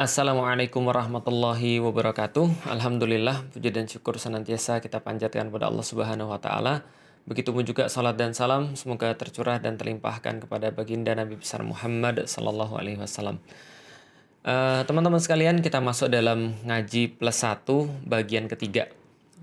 Assalamualaikum warahmatullahi wabarakatuh. Alhamdulillah, puji dan syukur senantiasa kita panjatkan kepada Allah Subhanahu wa taala. Begitupun juga salat dan salam semoga tercurah dan terlimpahkan kepada baginda Nabi besar Muhammad sallallahu alaihi wasallam. Uh, teman-teman sekalian, kita masuk dalam ngaji plus satu bagian ketiga.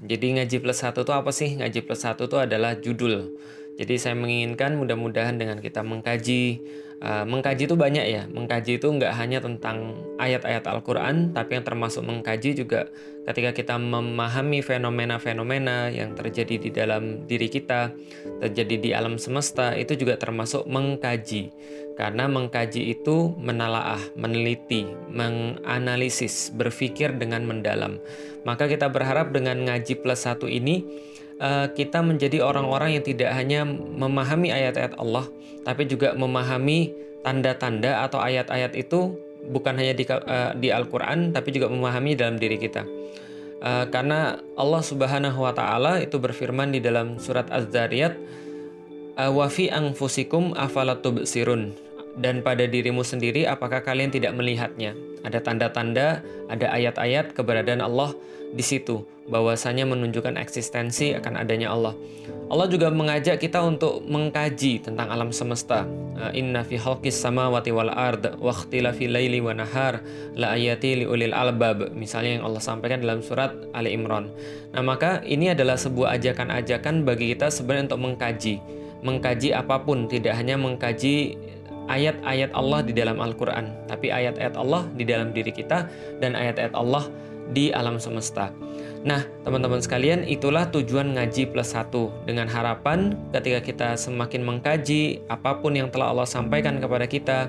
Jadi ngaji plus satu itu apa sih? Ngaji plus satu itu adalah judul. Jadi saya menginginkan mudah-mudahan dengan kita mengkaji Uh, mengkaji itu banyak ya. Mengkaji itu nggak hanya tentang ayat-ayat Al-Quran, tapi yang termasuk mengkaji juga ketika kita memahami fenomena-fenomena yang terjadi di dalam diri kita, terjadi di alam semesta, itu juga termasuk mengkaji. Karena mengkaji itu menalaah, meneliti, menganalisis, berpikir dengan mendalam. Maka kita berharap dengan ngaji plus satu ini, uh, kita menjadi orang-orang yang tidak hanya memahami ayat-ayat Allah, tapi juga memahami tanda-tanda atau ayat-ayat itu bukan hanya di, uh, di Al-Quran, tapi juga memahami dalam diri kita. Uh, karena Allah Subhanahu wa Ta'ala itu berfirman di dalam surat Az-Zariyat, "Wafi angfusikum afalatubsirun." Dan pada dirimu sendiri, apakah kalian tidak melihatnya? Ada tanda-tanda, ada ayat-ayat keberadaan Allah di situ bahwasanya menunjukkan eksistensi akan adanya Allah. Allah juga mengajak kita untuk mengkaji tentang alam semesta. Eh, Inna fi khalqis samawati wal ard wa ikhtilafi laili wa la ayati li ulil albab. Misalnya yang Allah sampaikan dalam surat Ali Imran. Nah, maka ini adalah sebuah ajakan-ajakan bagi kita sebenarnya untuk mengkaji. Mengkaji apa pun, tidak hanya mengkaji ayat-ayat Allah di dalam Al-Quran, tapi ayat-ayat Allah di dalam diri kita dan ayat-ayat Allah di alam semesta. Nah, teman-teman sekalian, itulah tujuan ngaji plus satu. Dengan harapan ketika kita semakin mengkaji apa pun yang telah Allah sampaikan kepada kita,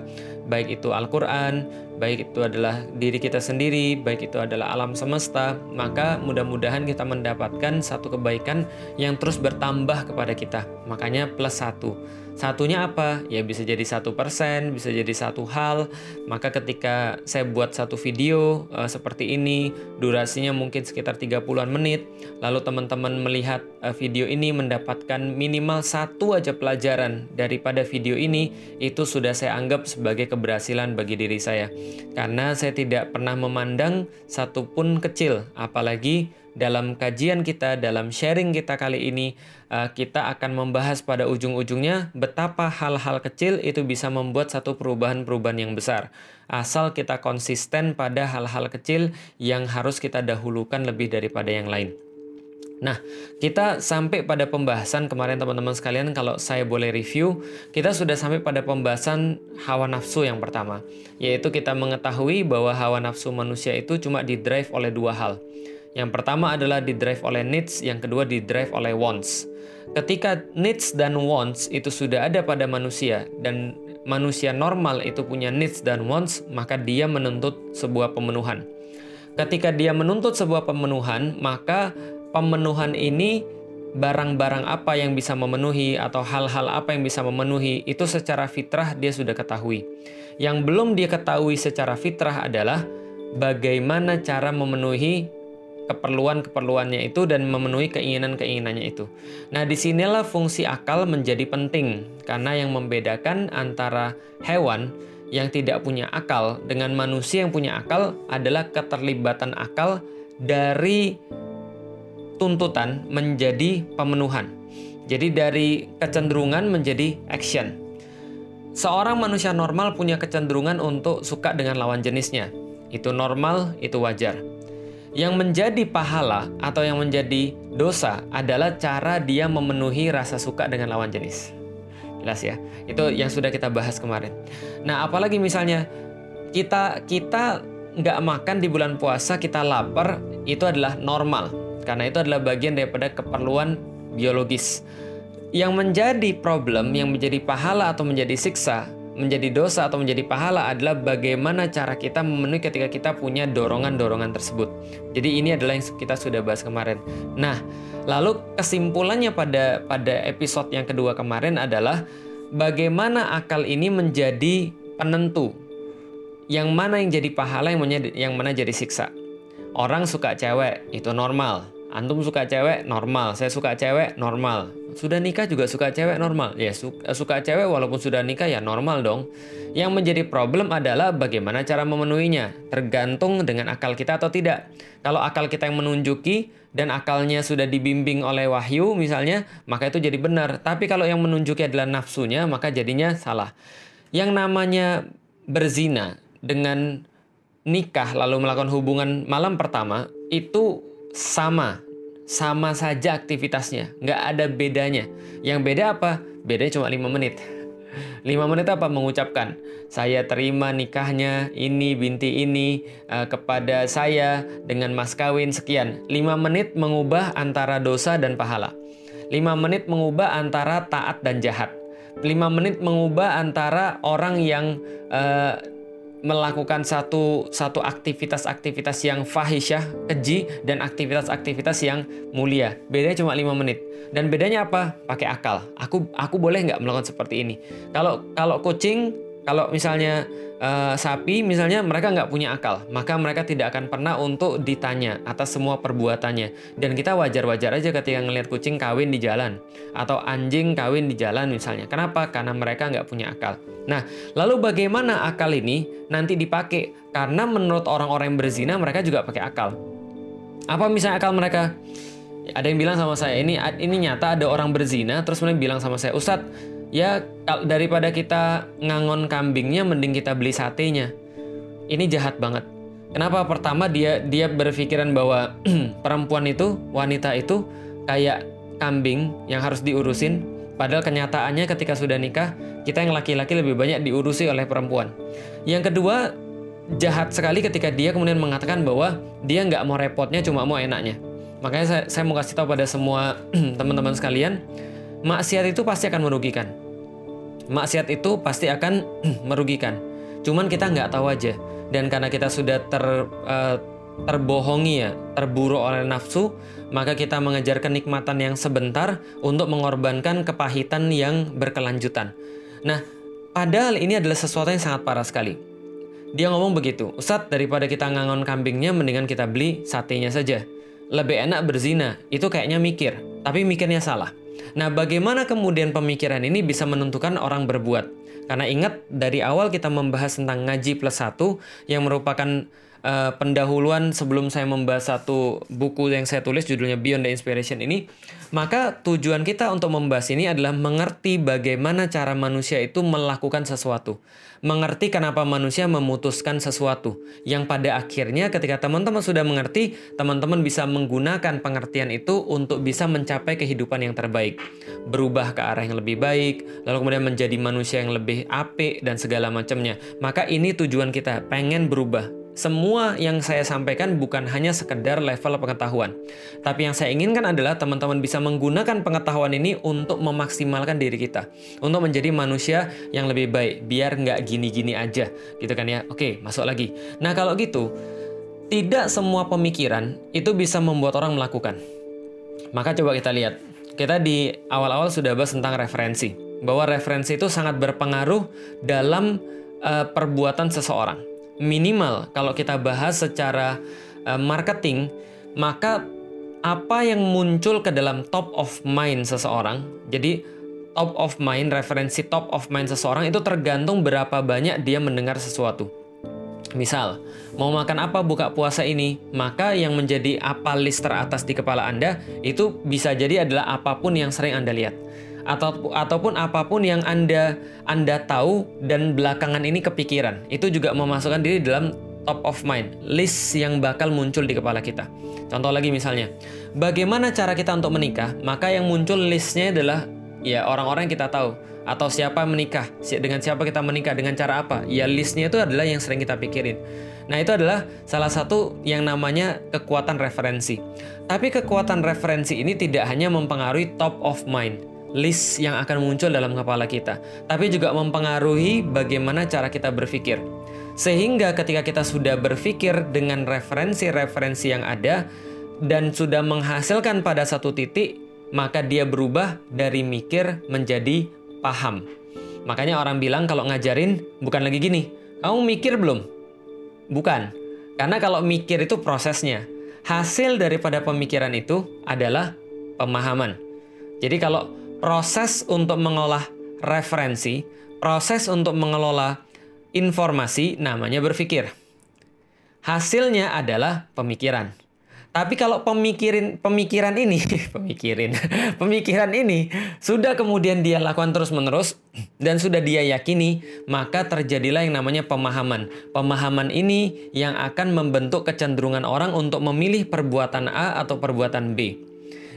baik itu Al-Quran, baik itu adalah diri kita sendiri, baik itu adalah alam semesta, maka mudah-mudahan kita mendapatkan satu kebaikan yang terus bertambah kepada kita. Makanya plus satu. Satunya apa? Ya bisa jadi satu persen, bisa jadi satu hal. Maka ketika saya buat satu video uh, seperti ini, durasinya mungkin sekitar 30-an menit, lalu teman-teman melihat uh, video ini mendapatkan minimal satu aja pelajaran daripada video ini, itu sudah saya anggap sebagai keberhasilan bagi diri saya. Karena saya tidak pernah memandang satupun kecil, apalagi dalam kajian kita, dalam sharing kita kali ini, uh, kita akan membahas pada ujung-ujungnya betapa hal-hal kecil itu bisa membuat satu perubahan-perubahan yang besar. Asal kita konsisten pada hal-hal kecil yang harus kita dahulukan lebih daripada yang lain. Nah, kita sampai pada pembahasan kemarin teman-teman sekalian kalau saya boleh review, kita sudah sampai pada pembahasan hawa nafsu yang pertama, yaitu kita mengetahui bahwa hawa nafsu manusia itu cuma didrive oleh dua hal. Yang pertama adalah di drive oleh needs, yang kedua di drive oleh wants. Ketika needs dan wants itu sudah ada pada manusia dan manusia normal itu punya needs dan wants, maka dia menuntut sebuah pemenuhan. Ketika dia menuntut sebuah pemenuhan, maka pemenuhan ini barang-barang apa yang bisa memenuhi atau hal-hal apa yang bisa memenuhi itu secara fitrah dia sudah ketahui. Yang belum dia ketahui secara fitrah adalah bagaimana cara memenuhi keperluan-keperluannya itu dan memenuhi keinginan-keinginannya itu. Nah, di sinilah fungsi akal menjadi penting karena yang membedakan antara hewan yang tidak punya akal dengan manusia yang punya akal adalah keterlibatan akal dari tuntutan menjadi pemenuhan. Jadi dari kecenderungan menjadi action. Seorang manusia normal punya kecenderungan untuk suka dengan lawan jenisnya. Itu normal, itu wajar. Yang menjadi pahala atau yang menjadi dosa adalah cara dia memenuhi rasa suka dengan lawan jenis. Jelas ya. Itu yang sudah kita bahas kemarin. Nah, apalagi misalnya kita kita nggak makan di bulan puasa, kita lapar, itu adalah normal. Karena itu adalah bagian daripada keperluan biologis. Yang menjadi problem, yang menjadi pahala atau menjadi siksa menjadi dosa atau menjadi pahala adalah bagaimana cara kita memenuhi ketika kita punya dorongan-dorongan tersebut. Jadi ini adalah yang kita sudah bahas kemarin. Nah, lalu kesimpulannya pada pada episode yang kedua kemarin adalah bagaimana akal ini menjadi penentu yang mana yang jadi pahala yang yang mana jadi siksa. Orang suka cewek itu normal. Antum suka cewek normal, saya suka cewek normal. Sudah nikah juga suka cewek normal. Ya suka, suka cewek walaupun sudah nikah ya normal dong. Yang menjadi problem adalah bagaimana cara memenuhinya. Tergantung dengan akal kita atau tidak. Kalau akal kita yang menunjuki dan akalnya sudah dibimbing oleh wahyu misalnya, maka itu jadi benar. Tapi kalau yang menunjuki adalah nafsunya, maka jadinya salah. Yang namanya berzina dengan nikah lalu melakukan hubungan malam pertama itu sama sama saja aktivitasnya nggak ada bedanya. Yang beda apa? Bedanya cuma lima menit. Lima menit apa? Mengucapkan saya terima nikahnya ini binti ini uh, kepada saya dengan mas kawin. Sekian. Lima menit mengubah antara dosa dan pahala. Lima menit mengubah antara taat dan jahat. Lima menit mengubah antara orang yang uh, melakukan satu satu aktivitas-aktivitas yang fahisyah, keji dan aktivitas-aktivitas yang mulia. Bedanya cuma lima menit. Dan bedanya apa? Pakai akal. Aku aku boleh nggak melakukan seperti ini? Kalau kalau kucing, kalau misalnya uh, sapi misalnya mereka nggak punya akal, maka mereka tidak akan pernah untuk ditanya atas semua perbuatannya. Dan kita wajar-wajar aja ketika ngelihat kucing kawin di jalan atau anjing kawin di jalan misalnya. Kenapa? Karena mereka nggak punya akal. Nah, lalu bagaimana akal ini nanti dipakai? Karena menurut orang-orang yang berzina mereka juga pakai akal. Apa misalnya akal mereka? Ada yang bilang sama saya ini ini nyata ada orang berzina terus mereka bilang sama saya, "Ustadz, ya daripada kita ngangon kambingnya mending kita beli satenya. Ini jahat banget. Kenapa? Pertama dia dia berpikiran bahwa perempuan itu wanita itu kayak kambing yang harus diurusin. Padahal kenyataannya ketika sudah nikah kita yang laki-laki lebih banyak diurusi oleh perempuan. Yang kedua jahat sekali ketika dia kemudian mengatakan bahwa dia nggak mau repotnya cuma mau enaknya. Makanya saya, saya mau kasih tahu pada semua teman-teman sekalian maksiat itu pasti akan merugikan. Maksiat itu pasti akan merugikan. Cuman kita nggak tahu aja. Dan karena kita sudah ter uh, terbohongi ya, terburu oleh nafsu, maka kita mengejar kenikmatan yang sebentar untuk mengorbankan kepahitan yang berkelanjutan. Nah, padahal ini adalah sesuatu yang sangat parah sekali. Dia ngomong begitu, Ustadz daripada kita ngangon kambingnya mendingan kita beli satenya saja. Lebih enak berzina, itu kayaknya mikir, tapi mikirnya salah. Nah, bagaimana kemudian pemikiran ini bisa menentukan orang berbuat? Karena ingat dari awal kita membahas tentang ngaji plus satu yang merupakan uh, pendahuluan sebelum saya membahas satu buku yang saya tulis judulnya Beyond the Inspiration ini, maka tujuan kita untuk membahas ini adalah mengerti bagaimana cara manusia itu melakukan sesuatu mengerti kenapa manusia memutuskan sesuatu. Yang pada akhirnya ketika teman-teman sudah mengerti, teman-teman bisa menggunakan pengertian itu untuk bisa mencapai kehidupan yang terbaik. Berubah ke arah yang lebih baik, lalu kemudian menjadi manusia yang lebih apik dan segala macamnya. Maka ini tujuan kita, pengen berubah semua yang saya sampaikan bukan hanya sekedar level pengetahuan. Tapi yang saya inginkan adalah teman-teman bisa menggunakan pengetahuan ini untuk memaksimalkan diri kita. Untuk menjadi manusia yang lebih baik. Biar nggak gini-gini aja. Gitu kan ya. Oke, masuk lagi. Nah kalau gitu, tidak semua pemikiran itu bisa membuat orang melakukan. Maka coba kita lihat. Kita di awal-awal sudah bahas tentang referensi. Bahwa referensi itu sangat berpengaruh dalam uh, perbuatan seseorang minimal kalau kita bahas secara uh, marketing, maka apa yang muncul ke dalam top of mind seseorang. Jadi top of mind, referensi top of mind seseorang itu tergantung berapa banyak dia mendengar sesuatu. Misal, mau makan apa buka puasa ini, maka yang menjadi apa list teratas di kepala Anda itu bisa jadi adalah apa pun yang sering Anda lihat atau ataupun apa pun yang Anda Anda tahu dan belakangan ini kepikiran. Itu juga memasukkan diri dalam top of mind, list yang bakal muncul di kepala kita. Contoh lagi misalnya, bagaimana cara kita untuk menikah? Maka yang muncul listnya adalah ya orang-orang yang kita tahu atau siapa menikah, dengan siapa kita menikah, dengan cara apa? Ya listnya itu adalah yang sering kita pikirin. Nah itu adalah salah satu yang namanya kekuatan referensi. Tapi kekuatan referensi ini tidak hanya mempengaruhi top of mind, list yang akan muncul dalam kepala kita, tapi juga mempengaruhi bagaimana cara kita berpikir. Sehingga ketika kita sudah berpikir dengan referensi-referensi yang ada dan sudah menghasilkan pada satu titik, maka dia berubah dari mikir menjadi paham. Makanya orang bilang kalau ngajarin bukan lagi gini, kamu mikir belum? Bukan. Karena kalau mikir itu prosesnya. Hasil daripada pemikiran itu adalah pemahaman. Jadi kalau proses untuk mengolah referensi, proses untuk mengelola informasi namanya berpikir. Hasilnya adalah pemikiran. Tapi kalau pemikirin pemikiran ini, pemikirin, pemikiran ini sudah kemudian dia lakukan terus-menerus dan sudah dia yakini, maka terjadilah yang namanya pemahaman. Pemahaman ini yang akan membentuk kecenderungan orang untuk memilih perbuatan A atau perbuatan B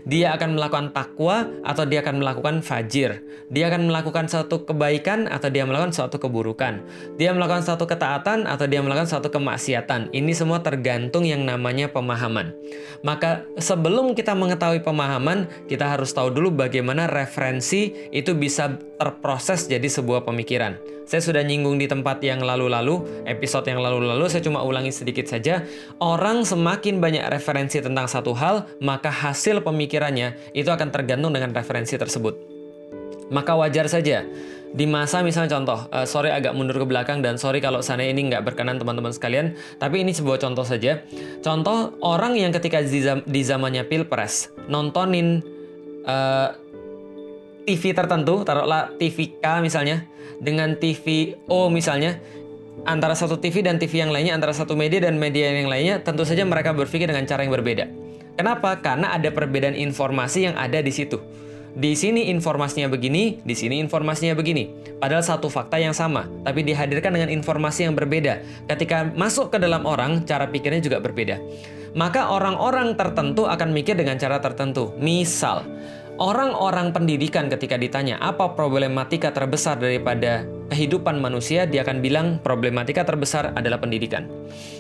dia akan melakukan takwa atau dia akan melakukan fajir. Dia akan melakukan satu kebaikan atau dia melakukan suatu keburukan. Dia melakukan satu ketaatan atau dia melakukan suatu kemaksiatan. Ini semua tergantung yang namanya pemahaman. Maka sebelum kita mengetahui pemahaman, kita harus tahu dulu bagaimana referensi itu bisa terproses jadi sebuah pemikiran. Saya sudah nyinggung di tempat yang lalu-lalu, episode yang lalu-lalu, saya cuma ulangi sedikit saja. Orang semakin banyak referensi tentang satu hal, maka hasil pemikirannya itu akan tergantung dengan referensi tersebut. Maka wajar saja di masa misalnya contoh, uh, sorry agak mundur ke belakang dan sorry kalau sana ini nggak berkenan teman-teman sekalian, tapi ini sebuah contoh saja. Contoh orang yang ketika di, zam di zamannya pilpres nontonin uh, TV tertentu, taruhlah TV K misalnya, dengan TV O misalnya, antara satu TV dan TV yang lainnya, antara satu media dan media yang lainnya, tentu saja mereka berpikir dengan cara yang berbeda. Kenapa? Karena ada perbedaan informasi yang ada di situ. Di sini informasinya begini, di sini informasinya begini. Padahal satu fakta yang sama, tapi dihadirkan dengan informasi yang berbeda. Ketika masuk ke dalam orang, cara pikirnya juga berbeda. Maka orang-orang tertentu akan mikir dengan cara tertentu. Misal, orang-orang pendidikan ketika ditanya apa problematika terbesar daripada kehidupan manusia, dia akan bilang problematika terbesar adalah pendidikan.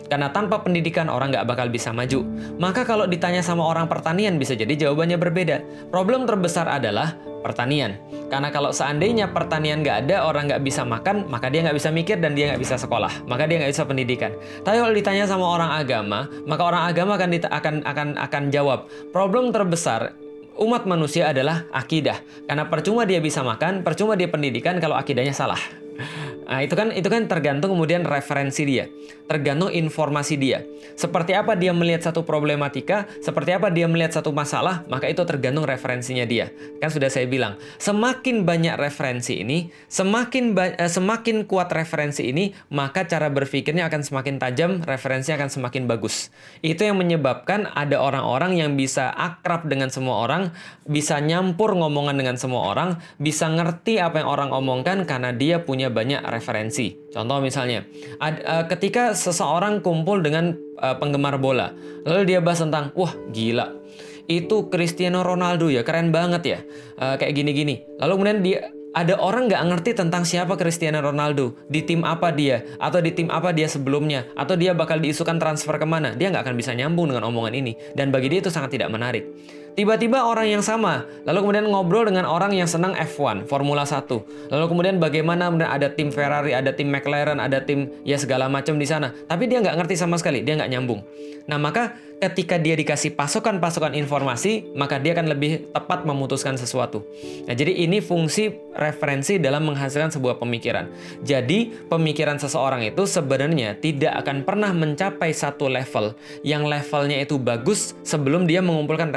Karena tanpa pendidikan orang nggak bakal bisa maju. Maka kalau ditanya sama orang pertanian bisa jadi jawabannya berbeda. Problem terbesar adalah pertanian. Karena kalau seandainya pertanian nggak ada, orang nggak bisa makan, maka dia nggak bisa mikir dan dia nggak bisa sekolah. Maka dia nggak bisa pendidikan. Tapi kalau ditanya sama orang agama, maka orang agama akan akan akan akan jawab problem terbesar umat manusia adalah akidah. Karena percuma dia bisa makan, percuma dia pendidikan kalau akidahnya salah. Nah, itu kan itu kan tergantung kemudian referensi dia, tergantung informasi dia. Seperti apa dia melihat satu problematika, seperti apa dia melihat satu masalah, maka itu tergantung referensinya dia. Kan sudah saya bilang, semakin banyak referensi ini, semakin eh, semakin kuat referensi ini, maka cara berpikirnya akan semakin tajam, referensi akan semakin bagus. Itu yang menyebabkan ada orang-orang yang bisa akrab dengan semua orang, bisa nyampur ngomongan dengan semua orang, bisa ngerti apa yang orang omongkan karena dia punya banyak referensi. Contoh misalnya, ad, uh, ketika seseorang kumpul dengan uh, penggemar bola, lalu dia bahas tentang, wah gila, itu Cristiano Ronaldo ya, keren banget ya, uh, kayak gini-gini. Lalu kemudian dia ada orang nggak ngerti tentang siapa Cristiano Ronaldo, di tim apa dia, atau di tim apa dia sebelumnya, atau dia bakal diisukan transfer ke mana, dia nggak akan bisa nyambung dengan omongan ini. Dan bagi dia itu sangat tidak menarik. Tiba-tiba orang yang sama, lalu kemudian ngobrol dengan orang yang senang F1, Formula 1. Lalu kemudian bagaimana kemudian ada tim Ferrari, ada tim McLaren, ada tim ya segala macam di sana. Tapi dia nggak ngerti sama sekali, dia nggak nyambung. Nah maka ketika dia dikasih pasokan-pasokan informasi, maka dia akan lebih tepat memutuskan sesuatu. Nah, jadi ini fungsi referensi dalam menghasilkan sebuah pemikiran. Jadi, pemikiran seseorang itu sebenarnya tidak akan pernah mencapai satu level yang levelnya itu bagus sebelum dia mengumpulkan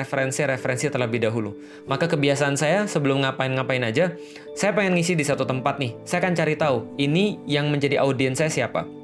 referensi-referensi terlebih dahulu. Maka kebiasaan saya sebelum ngapain-ngapain aja, saya pengen ngisi di satu tempat nih. Saya akan cari tahu ini yang menjadi audiens saya siapa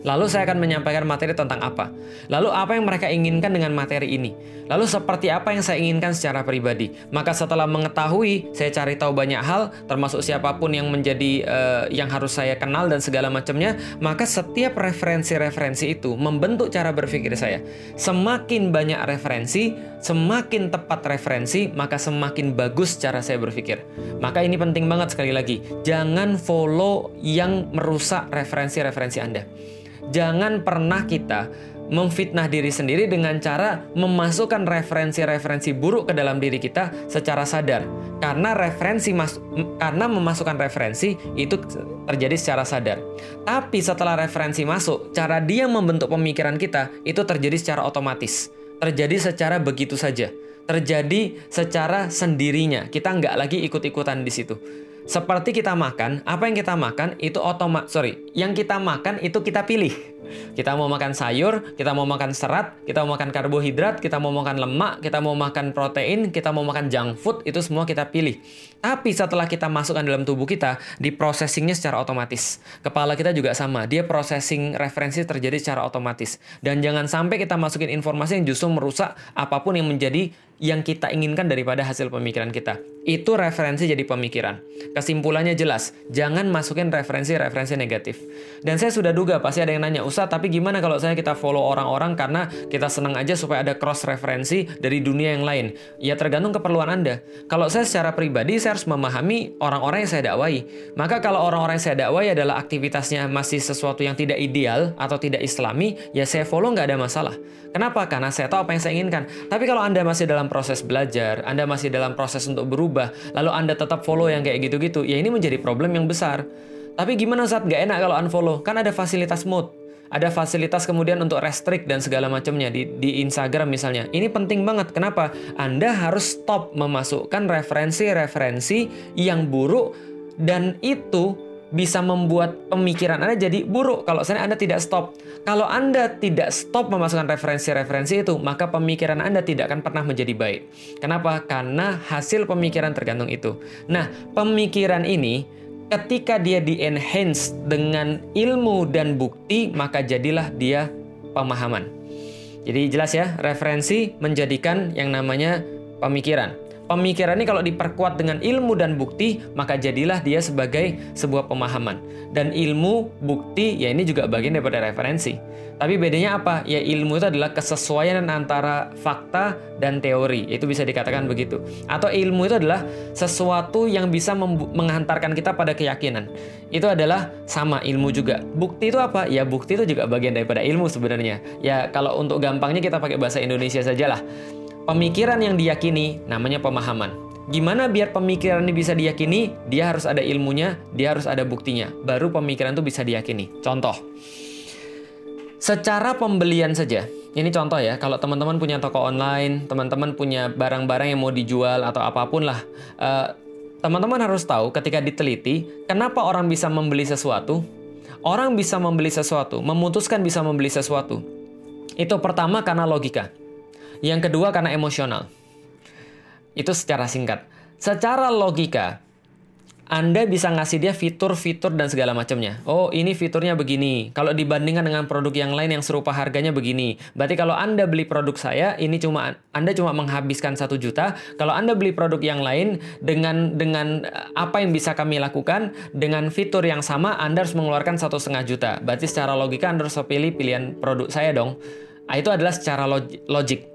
Lalu saya akan menyampaikan materi tentang apa. Lalu apa yang mereka inginkan dengan materi ini. Lalu seperti apa yang saya inginkan secara pribadi. Maka setelah mengetahui, saya cari tahu banyak hal, termasuk siapa pun yang menjadi uh, yang harus saya kenal dan segala macamnya. Maka setiap referensi-referensi itu membentuk cara berpikir saya. Semakin banyak referensi, semakin tepat referensi, maka semakin bagus cara saya berpikir. Maka ini penting banget sekali lagi. Jangan follow yang merusak referensi-referensi Anda. Jangan pernah kita memfitnah diri sendiri dengan cara memasukkan referensi-referensi buruk ke dalam diri kita secara sadar. Karena referensi mas karena memasukkan referensi itu terjadi secara sadar. Tapi setelah referensi masuk, cara dia membentuk pemikiran kita itu terjadi secara otomatis. Terjadi secara begitu saja. Terjadi secara sendirinya. Kita nggak lagi ikut-ikutan di situ. Seperti kita makan, apa yang kita makan itu otomat sorry, yang kita makan itu kita pilih. Kita mau makan sayur, kita mau makan serat, kita mau makan karbohidrat, kita mau makan lemak, kita mau makan protein, kita mau makan junk food, itu semua kita pilih. Tapi setelah kita masukkan dalam tubuh kita, di processingnya secara otomatis. Kepala kita juga sama, dia processing referensi terjadi secara otomatis. Dan jangan sampai kita masukin informasi yang justru merusak apa pun yang menjadi yang kita inginkan daripada hasil pemikiran kita. Itu referensi jadi pemikiran. Kesimpulannya jelas, jangan masukin referensi-referensi negatif. Dan saya sudah duga pasti ada yang nanya, Ustaz, tapi gimana kalau saya kita follow orang-orang karena kita senang aja supaya ada cross referensi dari dunia yang lain? Ya tergantung keperluan Anda. Kalau saya secara pribadi, saya harus memahami orang-orang yang saya dakwai. Maka kalau orang-orang yang saya dakwai adalah aktivitasnya masih sesuatu yang tidak ideal atau tidak islami, ya saya follow nggak ada masalah. Kenapa? Karena saya tahu apa yang saya inginkan. Tapi kalau Anda masih dalam proses belajar, Anda masih dalam proses untuk berubah, lalu Anda tetap follow yang kayak gitu-gitu, ya ini menjadi problem yang besar. Tapi gimana saat nggak enak kalau unfollow? Kan ada fasilitas mode. Ada fasilitas kemudian untuk restrict dan segala macamnya di, di Instagram misalnya. Ini penting banget. Kenapa? Anda harus stop memasukkan referensi-referensi yang buruk dan itu bisa membuat pemikiran Anda jadi buruk kalau saya Anda tidak stop. Kalau Anda tidak stop memasukkan referensi-referensi itu, maka pemikiran Anda tidak akan pernah menjadi baik. Kenapa? Karena hasil pemikiran tergantung itu. Nah, pemikiran ini ketika dia di-enhance dengan ilmu dan bukti, maka jadilah dia pemahaman. Jadi jelas ya, referensi menjadikan yang namanya pemikiran. Pemikiran ini kalau diperkuat dengan ilmu dan bukti, maka jadilah dia sebagai sebuah pemahaman. Dan ilmu, bukti, ya ini juga bagian daripada referensi. Tapi bedanya apa? Ya ilmu itu adalah kesesuaian antara fakta dan teori. Itu bisa dikatakan begitu. Atau ilmu itu adalah sesuatu yang bisa menghantarkan kita pada keyakinan. Itu adalah sama ilmu juga. Bukti itu apa? Ya bukti itu juga bagian daripada ilmu sebenarnya. Ya kalau untuk gampangnya kita pakai bahasa Indonesia sajalah. Pemikiran yang diyakini namanya pemahaman. Gimana biar pemikiran ini bisa diyakini? Dia harus ada ilmunya, dia harus ada buktinya. Baru pemikiran itu bisa diyakini. Contoh, secara pembelian saja. Ini contoh ya, kalau teman-teman punya toko online, teman-teman punya barang-barang yang mau dijual atau apa pun lah, uh, teman-teman harus tahu ketika diteliti, kenapa orang bisa membeli sesuatu, orang bisa membeli sesuatu, memutuskan bisa membeli sesuatu. Itu pertama karena logika. Yang kedua karena emosional. Itu secara singkat. Secara logika, anda bisa ngasih dia fitur-fitur dan segala macamnya. Oh, ini fiturnya begini. Kalau dibandingkan dengan produk yang lain yang serupa harganya begini. Berarti kalau Anda beli produk saya, ini cuma Anda cuma menghabiskan satu juta. Kalau Anda beli produk yang lain dengan dengan eh, apa yang bisa kami lakukan dengan fitur yang sama, Anda harus mengeluarkan satu setengah juta. Berarti secara logika Anda harus pilih pilihan produk saya dong. Nah, itu adalah secara logik.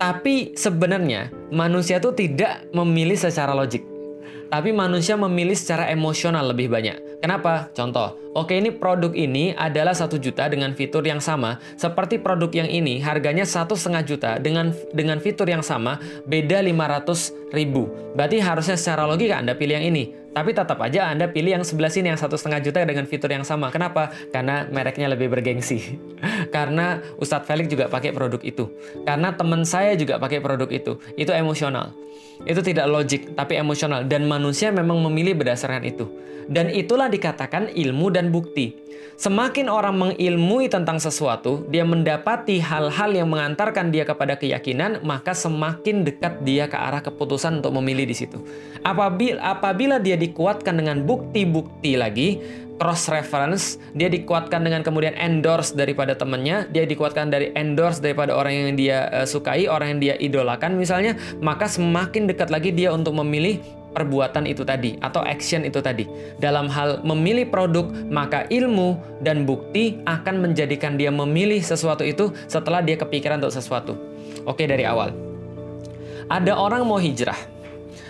Tapi sebenarnya manusia itu tidak memilih secara logik. Tapi manusia memilih secara emosional lebih banyak. Kenapa? Contoh, oke ini produk ini adalah satu juta dengan fitur yang sama, seperti produk yang ini harganya satu setengah juta dengan dengan fitur yang sama, beda 500 ribu. Berarti harusnya secara logika Anda pilih yang ini. Tapi tetap aja Anda pilih yang sebelah sini yang satu setengah juta dengan fitur yang sama. Kenapa? Karena mereknya lebih bergengsi. Karena Ustadz Felix juga pakai produk itu. Karena teman saya juga pakai produk itu. Itu emosional. Itu tidak logik, tapi emosional. Dan manusia memang memilih berdasarkan itu. Dan itulah dikatakan ilmu dan bukti. Semakin orang mengilmui tentang sesuatu, dia mendapati hal-hal yang mengantarkan dia kepada keyakinan, maka semakin dekat dia ke arah keputusan untuk memilih di situ. Apabila, apabila dia dikuatkan dengan bukti-bukti lagi, cross reference, dia dikuatkan dengan kemudian endorse daripada temannya, dia dikuatkan dari endorse daripada orang yang dia uh, sukai, orang yang dia idolakan misalnya, maka semakin dekat lagi dia untuk memilih perbuatan itu tadi atau action itu tadi. Dalam hal memilih produk, maka ilmu dan bukti akan menjadikan dia memilih sesuatu itu setelah dia kepikiran untuk sesuatu. Oke, dari awal. Ada orang mau hijrah.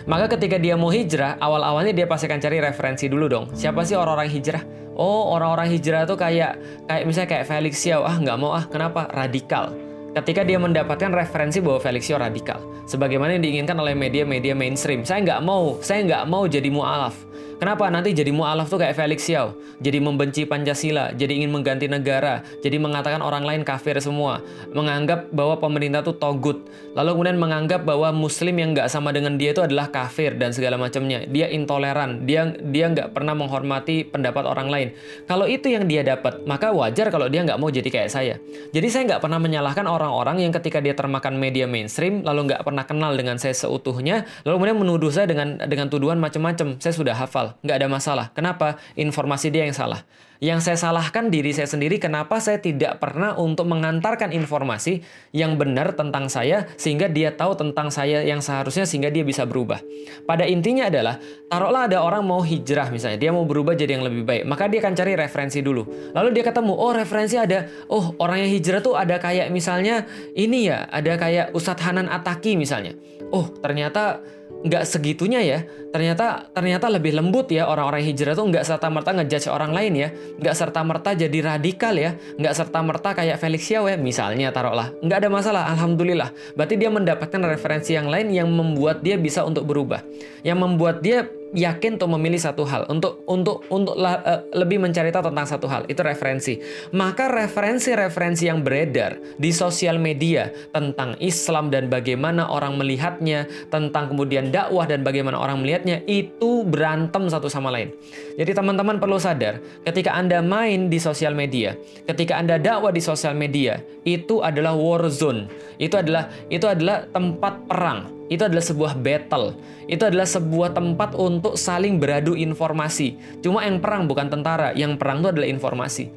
Maka ketika dia mau hijrah, awal-awalnya dia pasti akan cari referensi dulu dong. Siapa sih orang-orang hijrah? Oh, orang-orang hijrah tuh kayak kayak misalnya kayak Felix Xiao. Ah, nggak mau ah. Kenapa? Radikal ketika dia mendapatkan referensi bahwa Felixio radikal, sebagaimana yang diinginkan oleh media-media mainstream. Saya nggak mau, saya nggak mau jadi mualaf. Kenapa? Nanti jadi mu'alaf tuh kayak Felix Xiao. Jadi membenci Pancasila, jadi ingin mengganti negara, jadi mengatakan orang lain kafir semua. Menganggap bahwa pemerintah tuh togut. Lalu kemudian menganggap bahwa muslim yang nggak sama dengan dia itu adalah kafir dan segala macamnya. Dia intoleran, dia dia nggak pernah menghormati pendapat orang lain. Kalau itu yang dia dapat, maka wajar kalau dia nggak mau jadi kayak saya. Jadi saya nggak pernah menyalahkan orang-orang yang ketika dia termakan media mainstream, lalu nggak pernah kenal dengan saya seutuhnya, lalu kemudian menuduh saya dengan dengan tuduhan macam-macam. Saya sudah hafal, nggak ada masalah. Kenapa? Informasi dia yang salah. Yang saya salahkan diri saya sendiri kenapa saya tidak pernah untuk mengantarkan informasi yang benar tentang saya sehingga dia tahu tentang saya yang seharusnya sehingga dia bisa berubah. Pada intinya adalah taruhlah ada orang mau hijrah misalnya, dia mau berubah jadi yang lebih baik, maka dia akan cari referensi dulu. Lalu dia ketemu, oh referensi ada, oh orang yang hijrah tuh ada kayak misalnya ini ya, ada kayak Ustadz Hanan Ataki misalnya. Oh ternyata nggak segitunya ya. Ternyata ternyata lebih lembut ya orang-orang hijrah tuh nggak serta merta ngejudge orang lain ya, nggak serta merta jadi radikal ya, nggak serta merta kayak Felix Xiao ya misalnya taruhlah, nggak ada masalah, alhamdulillah. Berarti dia mendapatkan referensi yang lain yang membuat dia bisa untuk berubah, yang membuat dia yakin untuk memilih satu hal. Untuk untuk untuk uh, lebih mencari tahu tentang satu hal. Itu referensi. Maka referensi-referensi yang beredar di sosial media tentang Islam dan bagaimana orang melihatnya tentang kemudian dakwah dan bagaimana orang melihatnya itu berantem satu sama lain. Jadi teman-teman perlu sadar ketika anda main di sosial media ketika anda dakwah di sosial media itu adalah war zone. Itu adalah itu adalah tempat perang itu adalah sebuah battle. Itu adalah sebuah tempat untuk saling beradu informasi. Cuma yang perang bukan tentara, yang perang itu adalah informasi.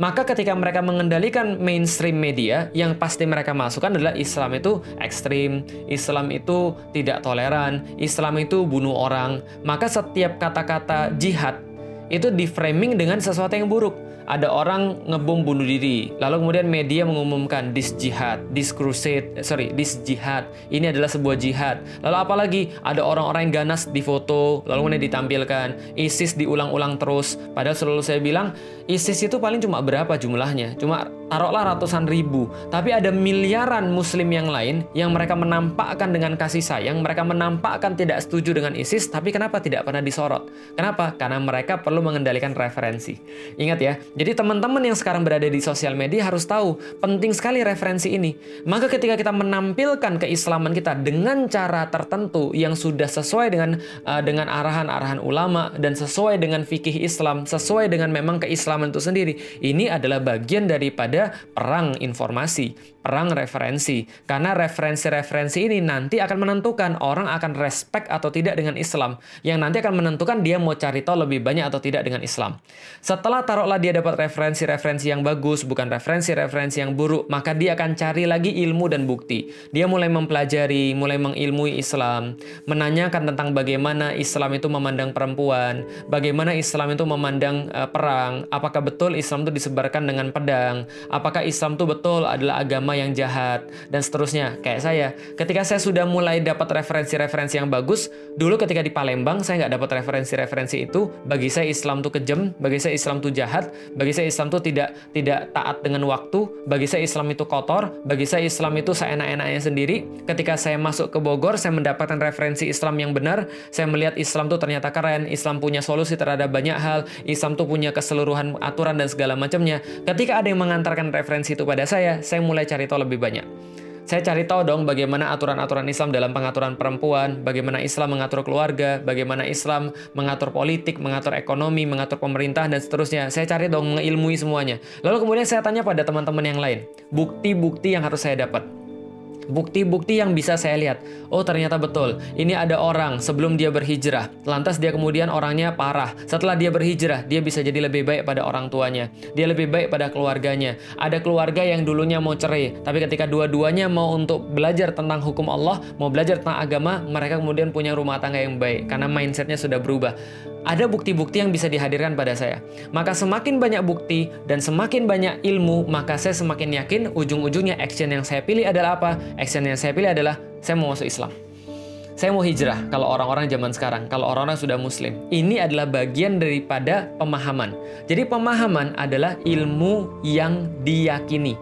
Maka ketika mereka mengendalikan mainstream media, yang pasti mereka masukkan adalah Islam itu ekstrim, Islam itu tidak toleran, Islam itu bunuh orang. Maka setiap kata-kata jihad itu di framing dengan sesuatu yang buruk ada orang ngebom bunuh diri. Lalu kemudian media mengumumkan this jihad, this crusade, eh, sorry, this jihad. Ini adalah sebuah jihad. Lalu apalagi ada orang-orang yang ganas di foto, lalu kemudian ditampilkan. ISIS diulang-ulang terus. Padahal selalu saya bilang ISIS itu paling cuma berapa jumlahnya? Cuma taruhlah ratusan ribu. Tapi ada miliaran muslim yang lain yang mereka menampakkan dengan kasih sayang, mereka menampakkan tidak setuju dengan ISIS, tapi kenapa tidak pernah disorot? Kenapa? Karena mereka perlu mengendalikan referensi. Ingat ya, jadi teman-teman yang sekarang berada di sosial media harus tahu penting sekali referensi ini. Maka ketika kita menampilkan keislaman kita dengan cara tertentu yang sudah sesuai dengan uh, dengan arahan-arahan ulama dan sesuai dengan fikih Islam, sesuai dengan memang keislaman itu sendiri, ini adalah bagian daripada perang informasi perang referensi. Karena referensi-referensi ini nanti akan menentukan orang akan respect atau tidak dengan Islam. Yang nanti akan menentukan dia mau cari tahu lebih banyak atau tidak dengan Islam. Setelah taruhlah dia dapat referensi-referensi yang bagus, bukan referensi-referensi yang buruk, maka dia akan cari lagi ilmu dan bukti. Dia mulai mempelajari, mulai mengilmui Islam, menanyakan tentang bagaimana Islam itu memandang perempuan, bagaimana Islam itu memandang uh, perang, apakah betul Islam itu disebarkan dengan pedang, apakah Islam itu betul adalah agama yang jahat dan seterusnya. Kayak saya, ketika saya sudah mulai dapat referensi-referensi yang bagus, dulu ketika di Palembang saya nggak dapat referensi-referensi itu. Bagi saya Islam tuh kejam, bagi saya Islam tuh jahat, bagi saya Islam tuh tidak tidak taat dengan waktu, bagi saya Islam itu kotor, bagi saya Islam itu seenak-enaknya sendiri. Ketika saya masuk ke Bogor, saya mendapatkan referensi Islam yang benar. Saya melihat Islam tuh ternyata keren, Islam punya solusi terhadap banyak hal, Islam tuh punya keseluruhan aturan dan segala macamnya. Ketika ada yang mengantarkan referensi itu pada saya, saya mulai cari tahu lebih banyak. Saya cari tahu dong bagaimana aturan-aturan Islam dalam pengaturan perempuan, bagaimana Islam mengatur keluarga, bagaimana Islam mengatur politik, mengatur ekonomi, mengatur pemerintahan, dan seterusnya. Saya cari dong mengilmui semuanya. Lalu kemudian saya tanya pada teman-teman yang lain, bukti-bukti yang harus saya dapat bukti-bukti yang bisa saya lihat. Oh, ternyata betul. Ini ada orang sebelum dia berhijrah. Lantas dia kemudian orangnya parah. Setelah dia berhijrah, dia bisa jadi lebih baik pada orang tuanya. Dia lebih baik pada keluarganya. Ada keluarga yang dulunya mau cerai, tapi ketika dua-duanya mau untuk belajar tentang hukum Allah, mau belajar tentang agama, mereka kemudian punya rumah tangga yang baik karena mindsetnya sudah berubah ada bukti-bukti yang bisa dihadirkan pada saya. Maka semakin banyak bukti dan semakin banyak ilmu, maka saya semakin yakin ujung-ujungnya action yang saya pilih adalah apa? Action yang saya pilih adalah saya mau masuk Islam. Saya mau hijrah kalau orang-orang zaman sekarang, kalau orang-orang sudah muslim. Ini adalah bagian daripada pemahaman. Jadi pemahaman adalah ilmu yang diyakini.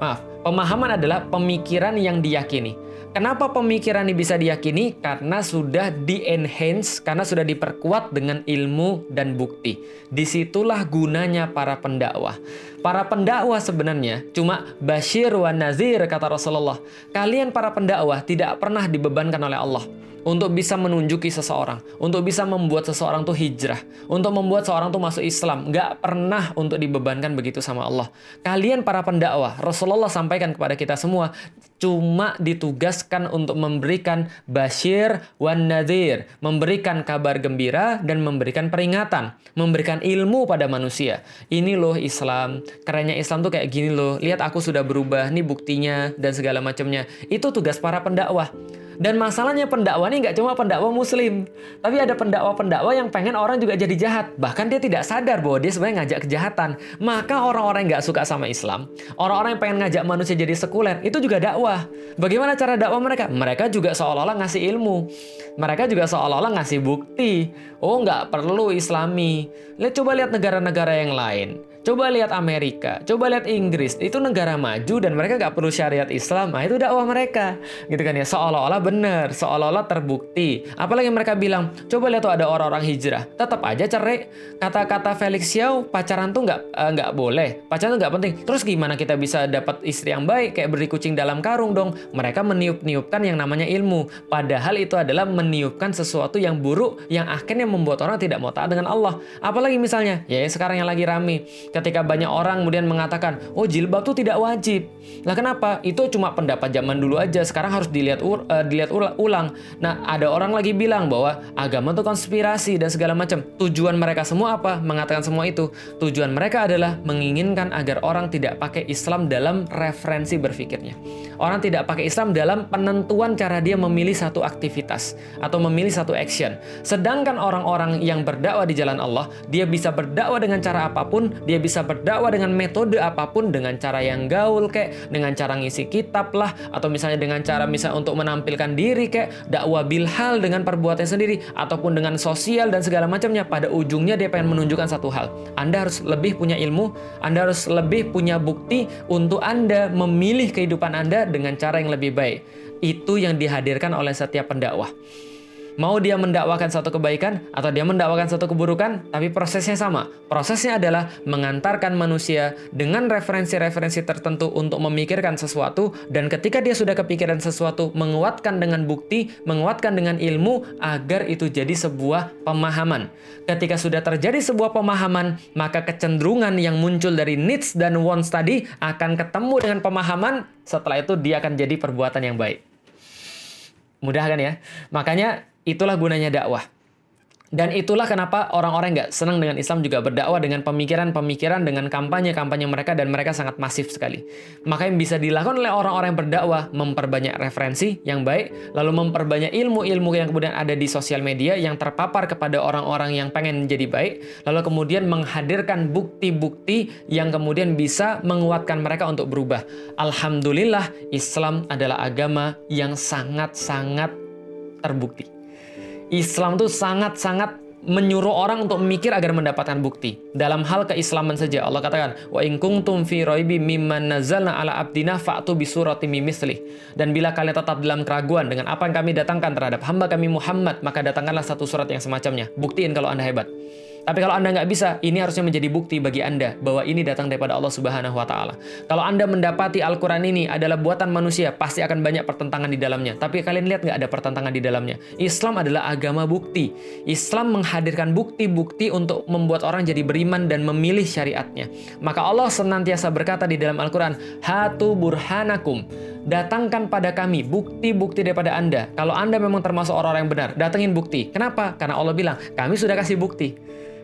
Maaf, Pemahaman adalah pemikiran yang diyakini. Kenapa pemikiran ini bisa diyakini? Karena sudah di-enhance, karena sudah diperkuat dengan ilmu dan bukti. Di situlah gunanya para pendakwah. Para pendakwah sebenarnya cuma Bashir wa Nazir, kata Rasulullah. Kalian para pendakwah tidak pernah dibebankan oleh Allah untuk bisa menunjuki seseorang, untuk bisa membuat seseorang tuh hijrah, untuk membuat seseorang tuh masuk Islam. Nggak pernah untuk dibebankan begitu sama Allah. Kalian para pendakwah, Rasulullah sampaikan kepada kita semua, cuma ditugaskan untuk memberikan basyir wan nadir, memberikan kabar gembira dan memberikan peringatan, memberikan ilmu pada manusia. Ini loh Islam, kerennya Islam tuh kayak gini loh. Lihat aku sudah berubah, nih buktinya dan segala macamnya. Itu tugas para pendakwah. Dan masalahnya pendakwah ini nggak cuma pendakwah muslim, tapi ada pendakwa-pendakwa yang pengen orang juga jadi jahat. Bahkan dia tidak sadar bahwa dia sebenarnya ngajak kejahatan. Maka orang-orang yang nggak suka sama Islam, orang-orang yang pengen ngajak manusia jadi sekuler, itu juga dakwah. Bagaimana cara dakwah mereka? Mereka juga seolah-olah ngasih ilmu. Mereka juga seolah-olah ngasih bukti. Oh, nggak perlu islami. Lihat coba lihat negara-negara yang lain. Coba lihat Amerika, coba lihat Inggris, itu negara maju dan mereka nggak perlu syariat Islam, nah itu dakwah mereka, gitu kan ya, seolah-olah benar, seolah-olah terbukti. Apalagi mereka bilang, coba lihat tuh ada orang-orang hijrah, tetap aja cerai. Kata-kata Felix Xiao, pacaran tuh nggak uh, nggak boleh, pacaran tuh nggak penting. Terus gimana kita bisa dapat istri yang baik, kayak beri kucing dalam karung dong? Mereka meniup-niupkan yang namanya ilmu, padahal itu adalah meniupkan sesuatu yang buruk, yang akhirnya membuat orang tidak mau taat dengan Allah. Apalagi misalnya, ya sekarang yang lagi rame ketika banyak orang kemudian mengatakan, oh jilbab itu tidak wajib. Lah kenapa? Itu cuma pendapat zaman dulu aja. Sekarang harus dilihat uh, dilihat ulang. Nah, ada orang lagi bilang bahwa agama itu konspirasi dan segala macam. Tujuan mereka semua apa? Mengatakan semua itu. Tujuan mereka adalah menginginkan agar orang tidak pakai Islam dalam referensi berpikirnya. Orang tidak pakai Islam dalam penentuan cara dia memilih satu aktivitas atau memilih satu action. Sedangkan orang-orang yang berdakwah di jalan Allah, dia bisa berdakwah dengan cara apa pun, dia bisa berdakwah dengan metode apa pun, dengan cara yang gaul kayak, dengan cara ngisi kitab lah, atau misalnya dengan cara misalnya untuk menampilkan diri kayak dakwah bilhal dengan perbuatan sendiri, ataupun dengan sosial dan segala macamnya. Pada ujungnya dia pengen menunjukkan satu hal. Anda harus lebih punya ilmu, Anda harus lebih punya bukti untuk Anda memilih kehidupan Anda dengan cara yang lebih baik. Itu yang dihadirkan oleh setiap pendakwah. Mau dia mendakwakan satu kebaikan atau dia mendakwakan satu keburukan, tapi prosesnya sama. Prosesnya adalah mengantarkan manusia dengan referensi-referensi tertentu untuk memikirkan sesuatu dan ketika dia sudah kepikiran sesuatu, menguatkan dengan bukti, menguatkan dengan ilmu agar itu jadi sebuah pemahaman. Ketika sudah terjadi sebuah pemahaman, maka kecenderungan yang muncul dari needs dan wants tadi akan ketemu dengan pemahaman, setelah itu dia akan jadi perbuatan yang baik. Mudah kan ya? Makanya Itulah gunanya dakwah. Dan itulah kenapa orang-orang nggak senang dengan Islam juga berdakwah dengan pemikiran-pemikiran, dengan kampanye-kampanye mereka, dan mereka sangat masif sekali. Maka yang bisa dilakukan oleh orang-orang yang berdakwah, memperbanyak referensi yang baik, lalu memperbanyak ilmu-ilmu yang kemudian ada di sosial media yang terpapar kepada orang-orang yang pengen menjadi baik, lalu kemudian menghadirkan bukti-bukti yang kemudian bisa menguatkan mereka untuk berubah. Alhamdulillah, Islam adalah agama yang sangat-sangat terbukti. Islam tuh sangat-sangat menyuruh orang untuk memikir agar mendapatkan bukti. Dalam hal keislaman saja Allah katakan, "Wa in kuntum fi raibi mimman nazzalna ala abdina fa'tu bi surati mimithli." Dan bila kalian tetap dalam keraguan dengan apa yang kami datangkan terhadap hamba kami Muhammad, maka datangkanlah satu surat yang semacamnya. Buktiin kalau Anda hebat. Tapi kalau Anda nggak bisa, ini harusnya menjadi bukti bagi Anda bahwa ini datang daripada Allah Subhanahu wa taala. Kalau Anda mendapati Al-Qur'an ini adalah buatan manusia, pasti akan banyak pertentangan di dalamnya. Tapi kalian lihat nggak ada pertentangan di dalamnya. Islam adalah agama bukti. Islam menghadirkan bukti-bukti untuk membuat orang jadi beriman dan memilih syariatnya. Maka Allah senantiasa berkata di dalam Al-Qur'an, "Hatu burhanakum." Datangkan pada kami bukti-bukti daripada Anda. Kalau Anda memang termasuk orang-orang yang benar, datengin bukti. Kenapa? Karena Allah bilang, kami sudah kasih bukti.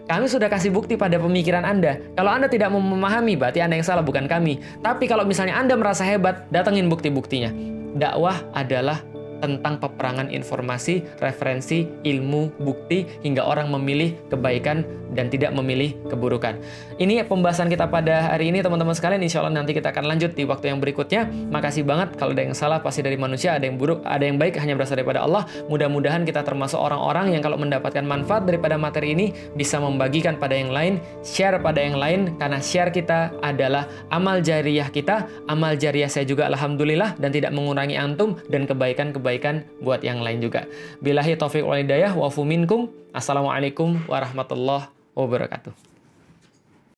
Kami sudah kasih bukti pada pemikiran Anda. Kalau Anda tidak memahami, berarti Anda yang salah, bukan kami. Tapi kalau misalnya Anda merasa hebat, datengin bukti-buktinya. Dakwah adalah tentang peperangan informasi, referensi, ilmu, bukti, hingga orang memilih kebaikan dan tidak memilih keburukan. Ini pembahasan kita pada hari ini teman-teman sekalian. Insya Allah nanti kita akan lanjut di waktu yang berikutnya. Makasih banget. Kalau ada yang salah pasti dari manusia, ada yang buruk, ada yang baik hanya berasal daripada Allah. Mudah-mudahan kita termasuk orang-orang yang kalau mendapatkan manfaat daripada materi ini bisa membagikan pada yang lain, share pada yang lain karena share kita adalah amal jariah kita, amal jariah saya juga alhamdulillah dan tidak mengurangi antum dan kebaikan-kebaikan buat yang lain juga. Bilahi taufik wal hidayah wa minkum. Assalamualaikum warahmatullahi wabarakatuh.